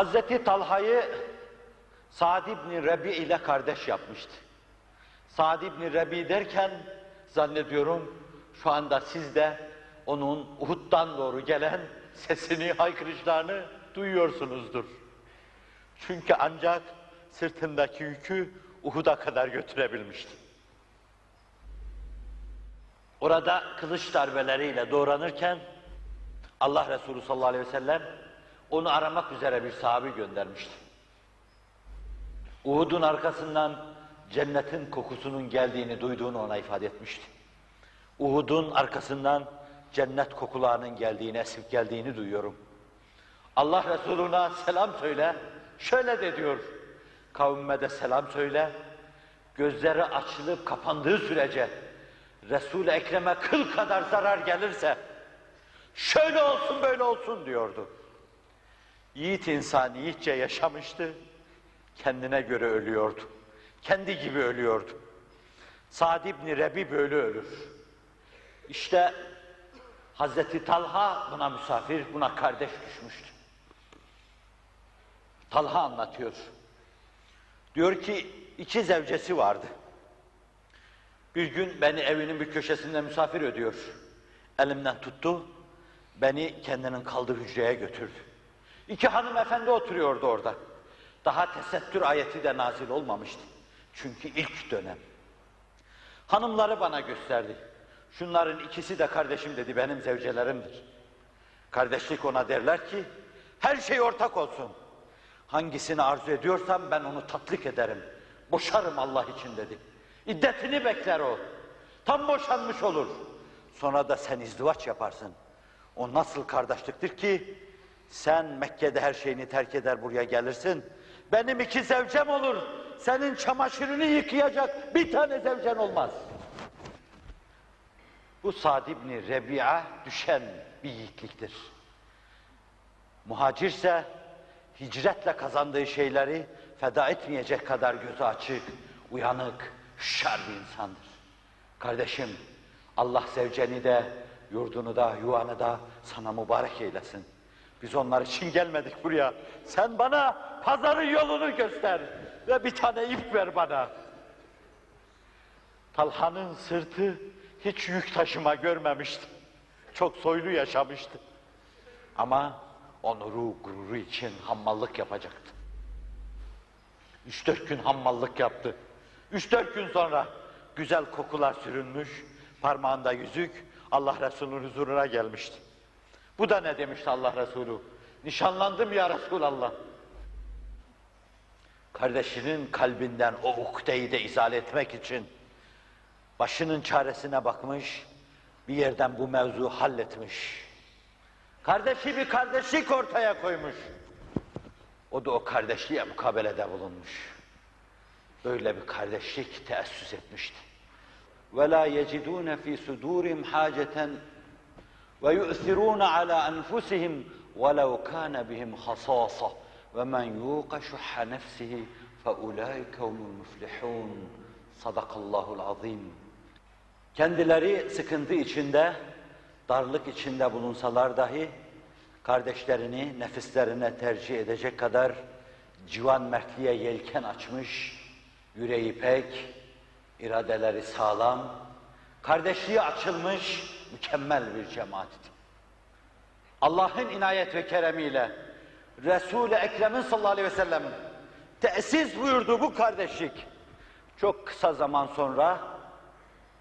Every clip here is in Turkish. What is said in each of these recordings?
Hazreti Talha'yı Sa'd ibn Rebi ile kardeş yapmıştı. Sa'd ibn Rebi derken zannediyorum şu anda siz de onun Uhud'dan doğru gelen sesini, haykırışlarını duyuyorsunuzdur. Çünkü ancak sırtındaki yükü Uhud'a kadar götürebilmişti. Orada kılıç darbeleriyle doğranırken Allah Resulü sallallahu aleyhi ve sellem onu aramak üzere bir sahabi göndermişti. Uhud'un arkasından cennetin kokusunun geldiğini duyduğunu ona ifade etmişti. Uhud'un arkasından cennet kokularının geldiğini, esip geldiğini duyuyorum. Allah Resuluna selam söyle, şöyle de diyor, kavmime de selam söyle, gözleri açılıp kapandığı sürece Resul-i Ekrem'e kıl kadar zarar gelirse, şöyle olsun böyle olsun diyordu. Yiğit insan yiğitçe yaşamıştı, kendine göre ölüyordu. Kendi gibi ölüyordu. Sa'd ibn Rebi böyle ölür. İşte Hazreti Talha buna misafir, buna kardeş düşmüştü. Talha anlatıyor. Diyor ki iki zevcesi vardı. Bir gün beni evinin bir köşesinde misafir ediyor. Elimden tuttu, beni kendinin kaldığı hücreye götürdü. İki hanımefendi oturuyordu orada. Daha tesettür ayeti de nazil olmamıştı. Çünkü ilk dönem. Hanımları bana gösterdi. Şunların ikisi de kardeşim dedi, benim zevcelerimdir. Kardeşlik ona derler ki, her şey ortak olsun. Hangisini arzu ediyorsam ben onu tatlık ederim. Boşarım Allah için dedi. İddetini bekler o. Tam boşanmış olur. Sonra da sen izdivaç yaparsın. O nasıl kardeşliktir ki sen Mekke'de her şeyini terk eder buraya gelirsin. Benim iki zevcem olur. Senin çamaşırını yıkayacak bir tane zevcen olmaz. Bu Sa'd ibn Rebi'a düşen bir yiğitliktir. Muhacirse hicretle kazandığı şeyleri feda etmeyecek kadar gözü açık, uyanık, şer bir insandır. Kardeşim, Allah zevceni de, yurdunu da, yuvanı da sana mübarek eylesin. Biz onlar için gelmedik buraya. Sen bana pazarın yolunu göster ve bir tane ip ver bana. Talha'nın sırtı hiç yük taşıma görmemişti. Çok soylu yaşamıştı. Ama onuru, gururu için hammallık yapacaktı. Üç dört gün hammallık yaptı. Üç dört gün sonra güzel kokular sürünmüş, parmağında yüzük Allah Resulü'nün huzuruna gelmişti. Bu da ne demişti Allah Resulü? Nişanlandım ya Resulallah. Kardeşinin kalbinden o ukdeyi de izale etmek için başının çaresine bakmış, bir yerden bu mevzu halletmiş. Kardeşi bir kardeşlik ortaya koymuş. O da o kardeşliğe mukabelede bulunmuş. Böyle bir kardeşlik teessüs etmişti. وَلَا يَجِدُونَ ف۪ي صُدُورِهِمْ حَاجَةً وَيُؤْثِرُونَ عَلَى أَنْفُسِهِمْ وَلَوْ كَانَ بِهِمْ خَصَاصَةٌ وَمَنْ يُوقَ شُحَّ نَفْسِهِ فَاُولَٰئِكَ هُمُ الْمُفْلِحُونَ Sadakallahul azim. Kendileri sıkıntı içinde, darlık içinde bulunsalar dahi kardeşlerini nefislerine tercih edecek kadar civan mertliğe yelken açmış, yüreği pek, iradeleri sağlam, kardeşliği açılmış mükemmel bir cemaattir. Allah'ın inayet ve keremiyle Resul-i Ekrem'in sallallahu aleyhi ve sellem tesis buyurduğu bu kardeşlik çok kısa zaman sonra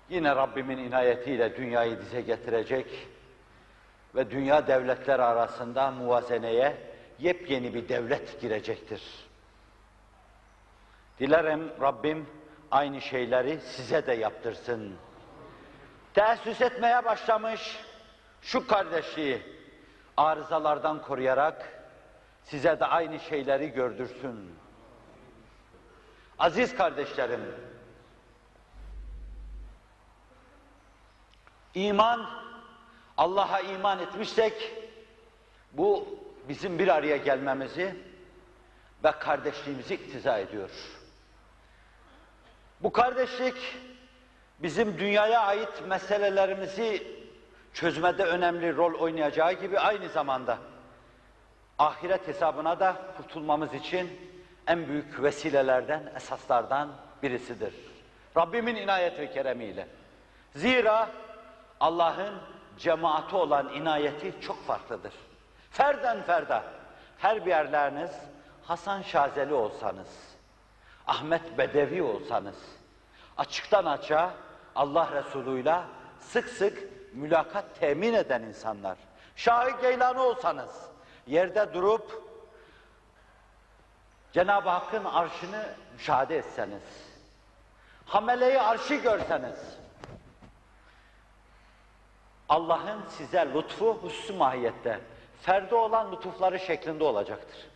yine Rabbimin inayetiyle dünyayı dize getirecek ve dünya devletler arasında muvazeneye yepyeni bir devlet girecektir. Dilerim Rabbim aynı şeyleri size de yaptırsın. Teessüs etmeye başlamış şu kardeşliği arızalardan koruyarak size de aynı şeyleri gördürsün. Aziz kardeşlerim, iman, Allah'a iman etmişsek, bu bizim bir araya gelmemizi ve kardeşliğimizi iktiza ediyor. Bu kardeşlik, bizim dünyaya ait meselelerimizi çözmede önemli rol oynayacağı gibi aynı zamanda ahiret hesabına da kurtulmamız için en büyük vesilelerden, esaslardan birisidir. Rabbimin inayet ve keremiyle. Zira Allah'ın cemaati olan inayeti çok farklıdır. Ferden ferda, her bir yerleriniz Hasan Şazeli olsanız, Ahmet Bedevi olsanız, açıktan açığa Allah Resulü'yle sık sık mülakat temin eden insanlar, Şah-ı Geylani olsanız, yerde durup Cenab-ı Hakk'ın arşını müşahede etseniz, hameleyi arşı görseniz, Allah'ın size lütfu hususi mahiyette, ferde olan lütufları şeklinde olacaktır.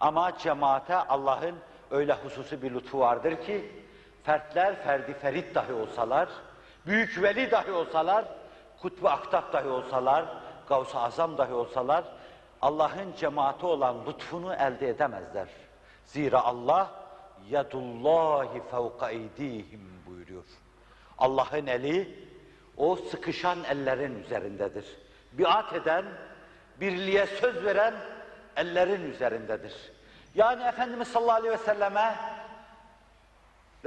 Ama cemaate Allah'ın öyle hususi bir lütfu vardır ki, fertler ferdi ferit dahi olsalar, büyük veli dahi olsalar, kutbu aktap dahi olsalar, Gavs-ı Azam dahi olsalar, Allah'ın cemaati olan lütfunu elde edemezler. Zira Allah, yadullahi fevka eydihim buyuruyor. Allah'ın eli, o sıkışan ellerin üzerindedir. Biat eden, birliğe söz veren ellerin üzerindedir. Yani Efendimiz sallallahu aleyhi ve selleme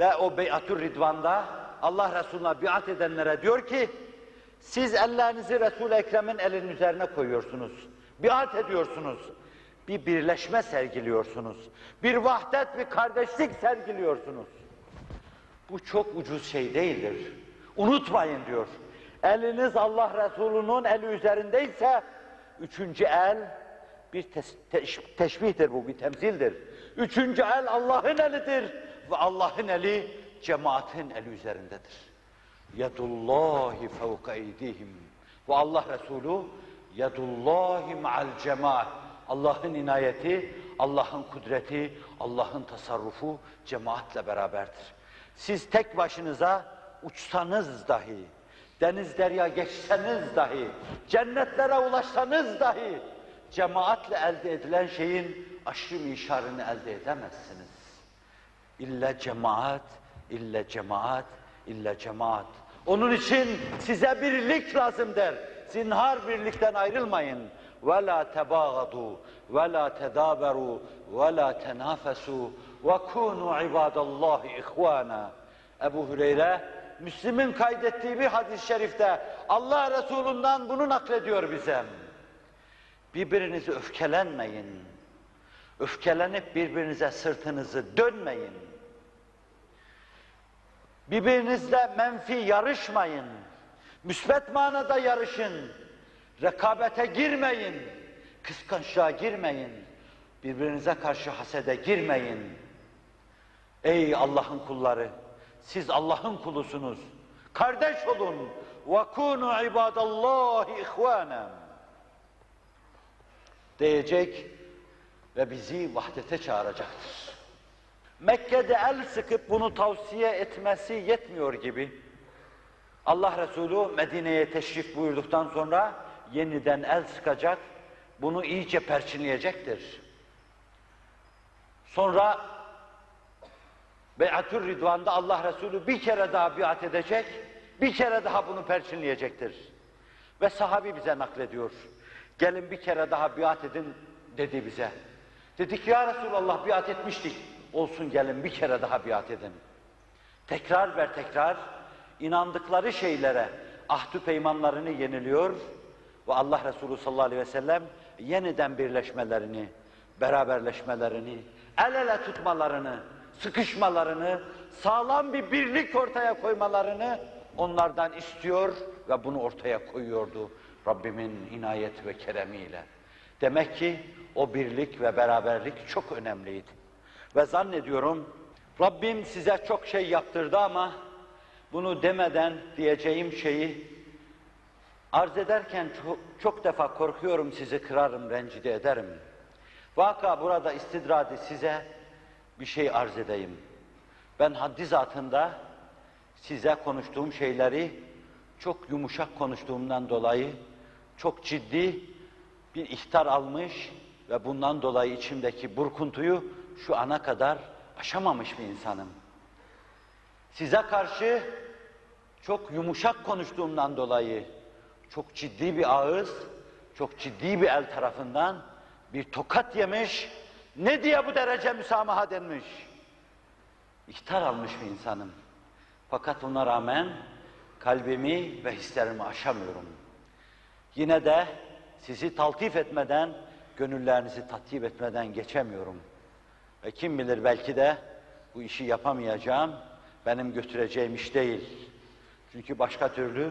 ve o beyatür ridvanda Allah Resulü'ne biat edenlere diyor ki siz ellerinizi Resul-i Ekrem'in elinin üzerine koyuyorsunuz. Biat ediyorsunuz. Bir birleşme sergiliyorsunuz. Bir vahdet, bir kardeşlik sergiliyorsunuz. Bu çok ucuz şey değildir. Unutmayın diyor. Eliniz Allah Resulü'nün eli üzerindeyse üçüncü el bir teş- teşbihtir bu, bir temsildir. Üçüncü el Allah'ın elidir ve Allah'ın eli cemaatin eli üzerindedir. Yadullahi fevka eydihim ve Allah Resulü yadullahi ma'al cemaat Allah'ın inayeti, Allah'ın kudreti, Allah'ın tasarrufu cemaatle beraberdir. Siz tek başınıza uçsanız dahi, deniz derya geçseniz dahi, cennetlere ulaşsanız dahi, cemaatle elde edilen şeyin aşırı mişarını elde edemezsiniz. İlla cemaat, illa cemaat, illa cemaat. Onun için size birlik lazım der. Zinhar birlikten ayrılmayın. Ve la tebagadu ve la tedaberu ve la tenafesu ve kunu ibadallahi ihvana. Ebu Hüreyre Müslim'in kaydettiği bir hadis-i şerifte Allah Resulü'nden bunu naklediyor bize. Birbirinizi öfkelenmeyin. Öfkelenip birbirinize sırtınızı dönmeyin. Birbirinizle menfi yarışmayın. Müsbet manada yarışın. Rekabete girmeyin. Kıskançlığa girmeyin. Birbirinize karşı hasede girmeyin. Ey Allah'ın kulları! Siz Allah'ın kulusunuz. Kardeş olun. وَكُونُوا عِبَادَ اللّٰهِ اِخْوَانًا Diyecek ve bizi vahdete çağıracaktır. Mekke'de el sıkıp bunu tavsiye etmesi yetmiyor gibi. Allah Resulü Medine'ye teşrif buyurduktan sonra yeniden el sıkacak, bunu iyice perçinleyecektir. Sonra Beyatür Ridvan'da Allah Resulü bir kere daha biat edecek, bir kere daha bunu perçinleyecektir. Ve sahabi bize naklediyor. Gelin bir kere daha biat edin dedi bize. Dedik ya Resulallah biat etmiştik. Olsun gelin bir kere daha biat edin. Tekrar ver tekrar inandıkları şeylere ahdü peymanlarını yeniliyor ve Allah Resulü sallallahu aleyhi ve sellem yeniden birleşmelerini, beraberleşmelerini, el ele tutmalarını, sıkışmalarını, sağlam bir birlik ortaya koymalarını onlardan istiyor ve bunu ortaya koyuyordu Rabbimin inayet ve keremiyle. Demek ki o birlik ve beraberlik çok önemliydi. Ve zannediyorum Rabbim size çok şey yaptırdı ama bunu demeden diyeceğim şeyi arz ederken çok, çok defa korkuyorum sizi kırarım, rencide ederim. Vaka burada istidradi size bir şey arz edeyim. Ben haddi zatında size konuştuğum şeyleri çok yumuşak konuştuğumdan dolayı çok ciddi bir ihtar almış ve bundan dolayı içimdeki burkuntuyu şu ana kadar aşamamış bir insanım. Size karşı çok yumuşak konuştuğumdan dolayı çok ciddi bir ağız, çok ciddi bir el tarafından bir tokat yemiş, ne diye bu derece müsamaha denmiş? İhtar almış bir insanım. Fakat ona rağmen kalbimi ve hislerimi aşamıyorum. Yine de sizi taltif etmeden, gönüllerinizi tatip etmeden geçemiyorum. Ve kim bilir belki de bu işi yapamayacağım, benim götüreceğim iş değil. Çünkü başka türlü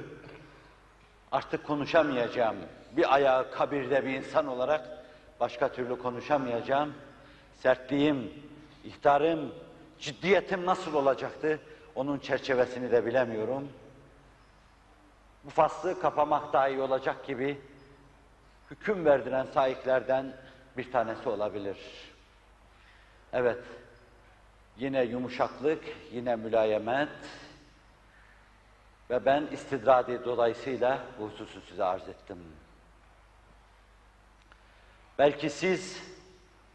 artık konuşamayacağım. Bir ayağı kabirde bir insan olarak başka türlü konuşamayacağım. Sertliğim, ihtarım, ciddiyetim nasıl olacaktı? Onun çerçevesini de bilemiyorum. Bu faslı kapamak daha iyi olacak gibi hüküm verdiren sahiplerden bir tanesi olabilir. Evet, yine yumuşaklık, yine mülayemet ve ben istidradi dolayısıyla bu hususu size arz ettim. Belki siz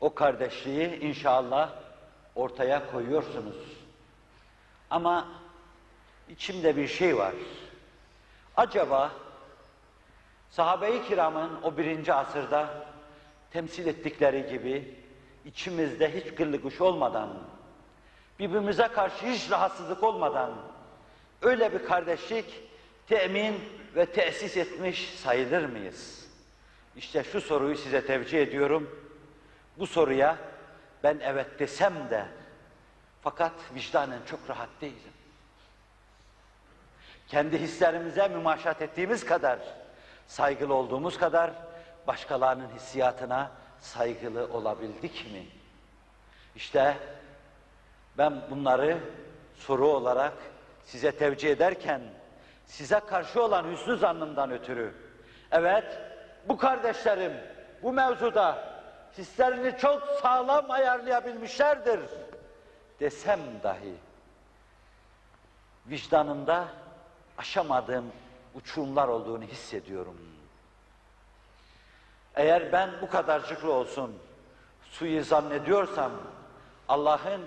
o kardeşliği inşallah ortaya koyuyorsunuz. Ama içimde bir şey var. Acaba sahabe-i kiramın o birinci asırda temsil ettikleri gibi içimizde hiç gırlıkış olmadan, birbirimize karşı hiç rahatsızlık olmadan öyle bir kardeşlik temin ve tesis etmiş sayılır mıyız? İşte şu soruyu size tevcih ediyorum. Bu soruya ben evet desem de fakat vicdanen çok rahat değilim. Kendi hislerimize mümaşat ettiğimiz kadar, saygılı olduğumuz kadar başkalarının hissiyatına saygılı olabildik mi? İşte ben bunları soru olarak size tevcih ederken size karşı olan hüsnü zannımdan ötürü evet bu kardeşlerim bu mevzuda hislerini çok sağlam ayarlayabilmişlerdir desem dahi vicdanımda aşamadığım uçurumlar olduğunu hissediyorum. Eğer ben bu kadarcıklı olsun suyu zannediyorsam Allah'ın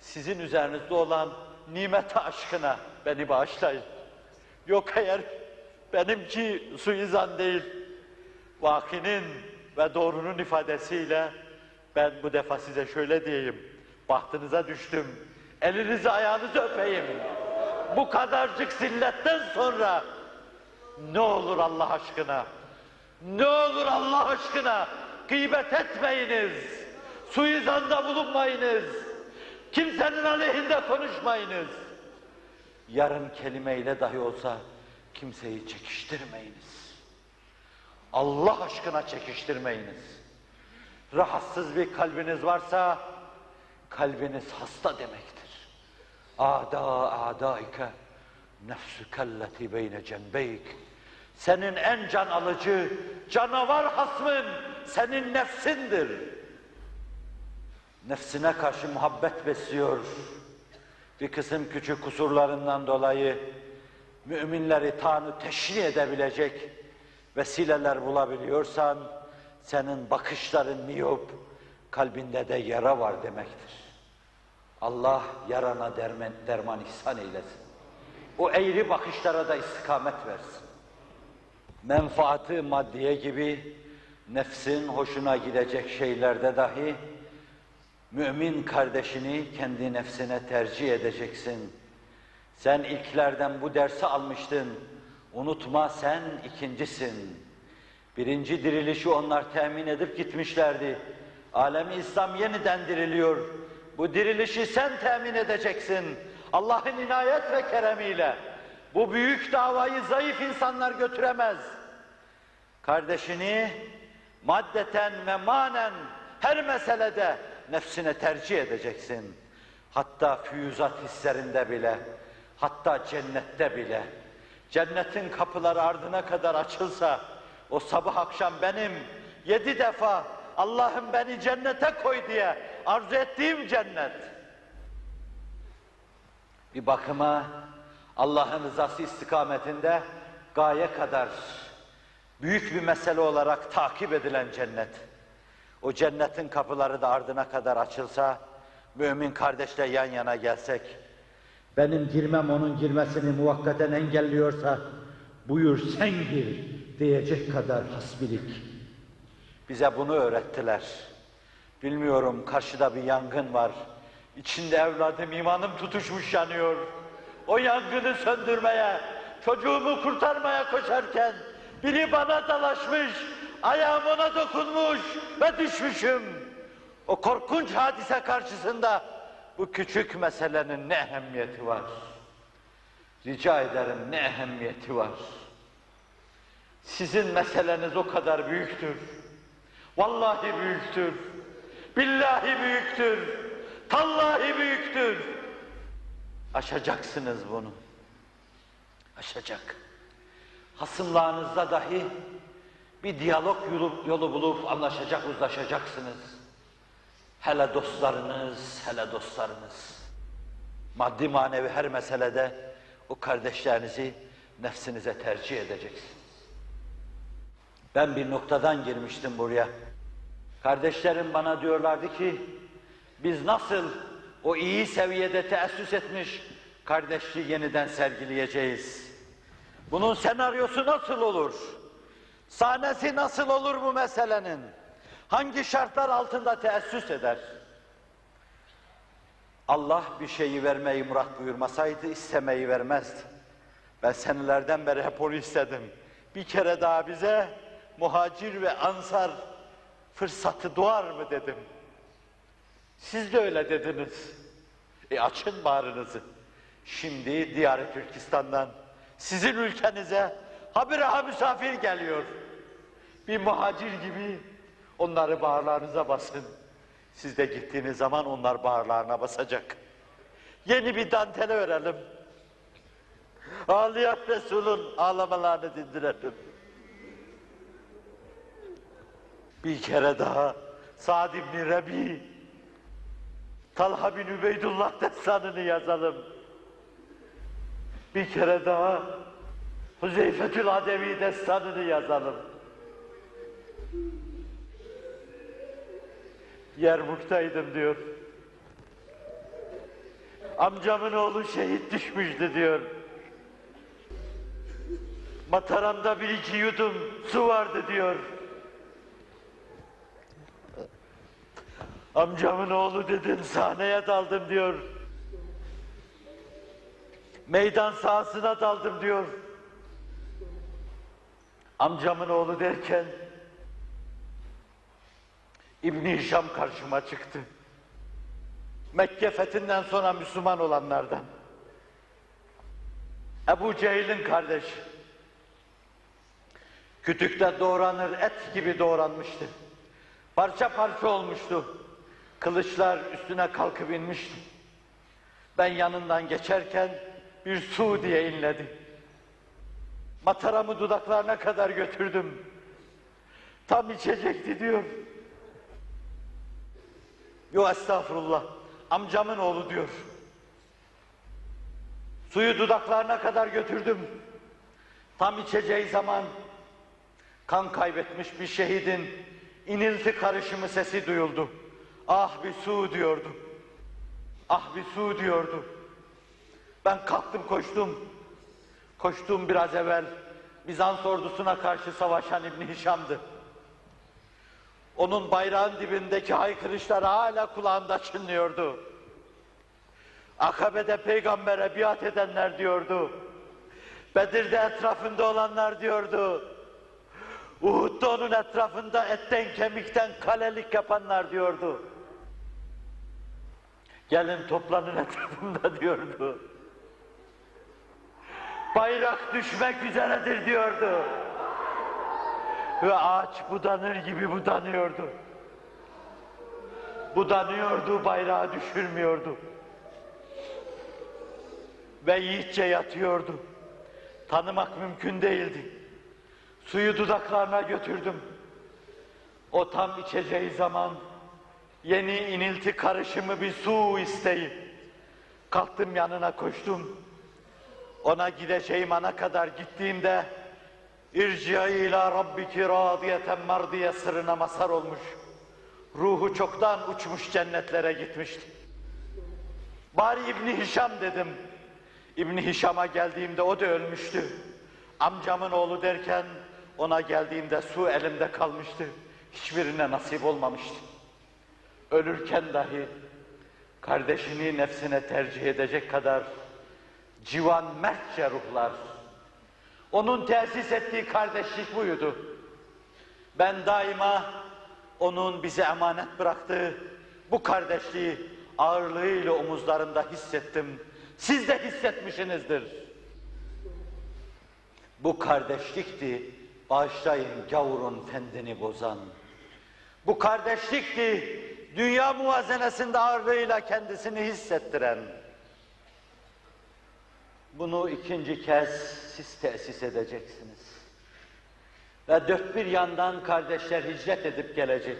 sizin üzerinizde olan nimete aşkına beni bağışlayın. Yok eğer benimki suizan değil, vakinin ve doğrunun ifadesiyle ben bu defa size şöyle diyeyim, bahtınıza düştüm, elinizi ayağınızı öpeyim. Bu kadarcık zilletten sonra ne olur Allah aşkına, ne olur Allah aşkına gıybet etmeyiniz, suizanda bulunmayınız, kimsenin aleyhinde konuşmayınız. Yarın kelimeyle dahi olsa kimseyi çekiştirmeyiniz. Allah aşkına çekiştirmeyiniz. Rahatsız bir kalbiniz varsa kalbiniz hasta demektir. Ada adaike nefsükelleti beyne cembeyk. Senin en can alıcı, canavar hasmın senin nefsindir. Nefsine karşı muhabbet besliyor. Bir kısım küçük kusurlarından dolayı müminleri tanı teşri edebilecek vesileler bulabiliyorsan senin bakışların miyop, kalbinde de yara var demektir. Allah yarana derman, derman ihsan eylesin. O eğri bakışlara da istikamet versin. Menfaati maddiye gibi nefsin hoşuna gidecek şeylerde dahi mümin kardeşini kendi nefsine tercih edeceksin. Sen ilklerden bu dersi almıştın. Unutma sen ikincisin. Birinci dirilişi onlar temin edip gitmişlerdi. Alemi İslam yeniden diriliyor. Bu dirilişi sen temin edeceksin. Allah'ın inayet ve keremiyle. Bu büyük davayı zayıf insanlar götüremez. Kardeşini maddeten ve manen her meselede nefsine tercih edeceksin. Hatta füyüzat hislerinde bile, hatta cennette bile. Cennetin kapıları ardına kadar açılsa, o sabah akşam benim yedi defa Allah'ım beni cennete koy diye arzu ettiğim cennet. Bir bakıma Allah'ın rızası istikametinde gaye kadar büyük bir mesele olarak takip edilen cennet. O cennetin kapıları da ardına kadar açılsa, mümin kardeşle yan yana gelsek, benim girmem onun girmesini muvakkaten engelliyorsa, buyur sen gir diyecek kadar hasbilik. Bize bunu öğrettiler. Bilmiyorum karşıda bir yangın var. İçinde evladım imanım tutuşmuş yanıyor. O yangını söndürmeye, çocuğumu kurtarmaya koşarken biri bana dalaşmış, ayağım ona dokunmuş ve düşmüşüm. O korkunç hadise karşısında bu küçük meselenin ne ehemmiyeti var? Rica ederim ne ehemmiyeti var? Sizin meseleniz o kadar büyüktür. Vallahi büyüktür. Billahi büyüktür. Tallahi büyüktür. Aşacaksınız bunu. Aşacak. Hasımlarınızda dahi bir diyalog yolu, yolu bulup anlaşacak, uzlaşacaksınız. Hele dostlarınız, hele dostlarınız. Maddi manevi her meselede o kardeşlerinizi nefsinize tercih edeceksiniz. Ben bir noktadan girmiştim buraya. Kardeşlerim bana diyorlardı ki, biz nasıl o iyi seviyede teessüs etmiş kardeşliği yeniden sergileyeceğiz? Bunun senaryosu nasıl olur? Sahnesi nasıl olur bu meselenin? Hangi şartlar altında teessüs eder? Allah bir şeyi vermeyi murat buyurmasaydı istemeyi vermezdi. Ben senelerden beri hep onu istedim. Bir kere daha bize muhacir ve ansar fırsatı doğar mı dedim. Siz de öyle dediniz. E açın bağrınızı. Şimdi Diyar Türkistan'dan sizin ülkenize habire misafir geliyor. Bir muhacir gibi onları bağırlarınıza basın. Siz de gittiğiniz zaman onlar bağırlarına basacak. Yeni bir dantele örelim. Ağlayan Resul'ün ağlamalarını dindirelim. Bir kere daha Sa'd ibn Rebi, Talha bin Übeydullah destanını yazalım. Bir kere daha Huzeyfetül Adevi destanını yazalım. Yermuk'taydım diyor. Amcamın oğlu şehit düşmüştü diyor. Mataramda bir iki yudum su vardı diyor. Amcamın oğlu dedim sahneye daldım diyor. Meydan sahasına daldım diyor. Amcamın oğlu derken İbn Hişam karşıma çıktı. Mekke fethinden sonra Müslüman olanlardan. Ebu Cehil'in kardeşi. Kütükte doğranır et gibi doğranmıştı. Parça parça olmuştu. Kılıçlar üstüne kalkıp inmişti. Ben yanından geçerken bir su diye inledi. Mataramı dudaklarına kadar götürdüm. Tam içecekti diyor. Yo estağfurullah. Amcamın oğlu diyor. Suyu dudaklarına kadar götürdüm. Tam içeceği zaman kan kaybetmiş bir şehidin inilti karışımı sesi duyuldu. Ah bir su diyordu. Ah bir su diyordu. Ben kalktım koştum. Koştum biraz evvel Bizans ordusuna karşı savaşan İbn Hişam'dı. Onun bayrağın dibindeki haykırışlar hala kulağımda çınlıyordu. Akabe'de peygambere biat edenler diyordu. Bedir'de etrafında olanlar diyordu. Uhud'da onun etrafında etten kemikten kalelik yapanlar diyordu. Gelin toplanın etrafında diyordu. Bayrak düşmek üzeredir diyordu. Ve ağaç budanır gibi budanıyordu. Budanıyordu, bayrağı düşürmüyordu. Ve yiğitçe yatıyordu. Tanımak mümkün değildi. Suyu dudaklarına götürdüm. O tam içeceği zaman yeni inilti karışımı bir su isteyip kalktım yanına koştum. Ona gideceğim ana kadar gittiğimde İrci'i ila rabbiki radiyeten mardiye sırrına mazhar olmuş. Ruhu çoktan uçmuş cennetlere gitmişti. Bari İbni Hişam dedim. İbni Hişam'a geldiğimde o da ölmüştü. Amcamın oğlu derken ona geldiğimde su elimde kalmıştı. hiçbirine nasip olmamıştı. Ölürken dahi kardeşini nefsine tercih edecek kadar civan mertçe ruhlar. Onun tesis ettiği kardeşlik buydu. Ben daima onun bize emanet bıraktığı bu kardeşliği ağırlığıyla omuzlarımda hissettim. Siz de hissetmişsinizdir. Bu kardeşlikti, bağışlayın gavurun fendini bozan. Bu kardeşlikti, dünya muvazenesinde ağırlığıyla kendisini hissettiren. Bunu ikinci kez siz tesis edeceksiniz. Ve dört bir yandan kardeşler hicret edip gelecek.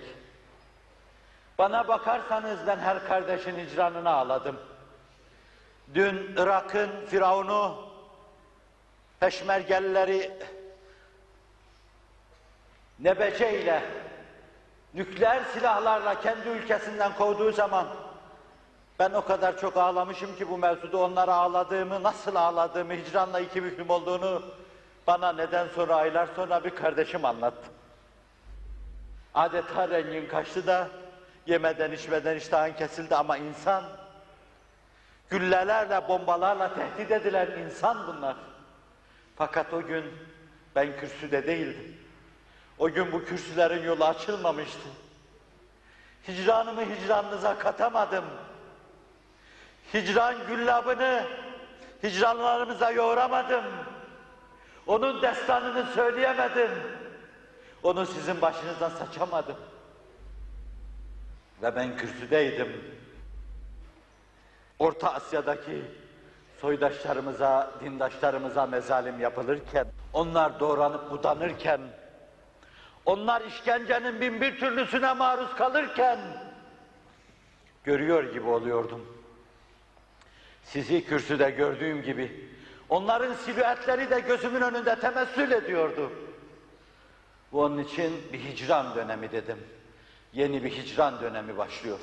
Bana bakarsanız ben her kardeşin hicranını ağladım. Dün Irak'ın Firavun'u, Peşmergelileri nebece ile nükleer silahlarla kendi ülkesinden kovduğu zaman ben o kadar çok ağlamışım ki bu mevzuda onlara ağladığımı, nasıl ağladığımı, hicranla iki büklüm olduğunu bana neden sonra aylar sonra bir kardeşim anlattı. Adeta rengin kaçtı da yemeden içmeden iştahın kesildi ama insan güllelerle, bombalarla tehdit edilen insan bunlar. Fakat o gün ben kürsüde değildim. O gün bu kürsülerin yolu açılmamıştı. Hicranımı hicranınıza katamadım. Hicran güllabını hicranlarımıza yoğuramadım. Onun destanını söyleyemedim. Onu sizin başınızdan saçamadım. Ve ben kürsüdeydim. Orta Asya'daki soydaşlarımıza, dindaşlarımıza mezalim yapılırken, onlar doğranıp budanırken, onlar işkencenin bin bir türlüsüne maruz kalırken, görüyor gibi oluyordum. Sizi kürsüde gördüğüm gibi, onların silüetleri de gözümün önünde temessül ediyordu. Bu onun için bir hicran dönemi dedim. Yeni bir hicran dönemi başlıyor.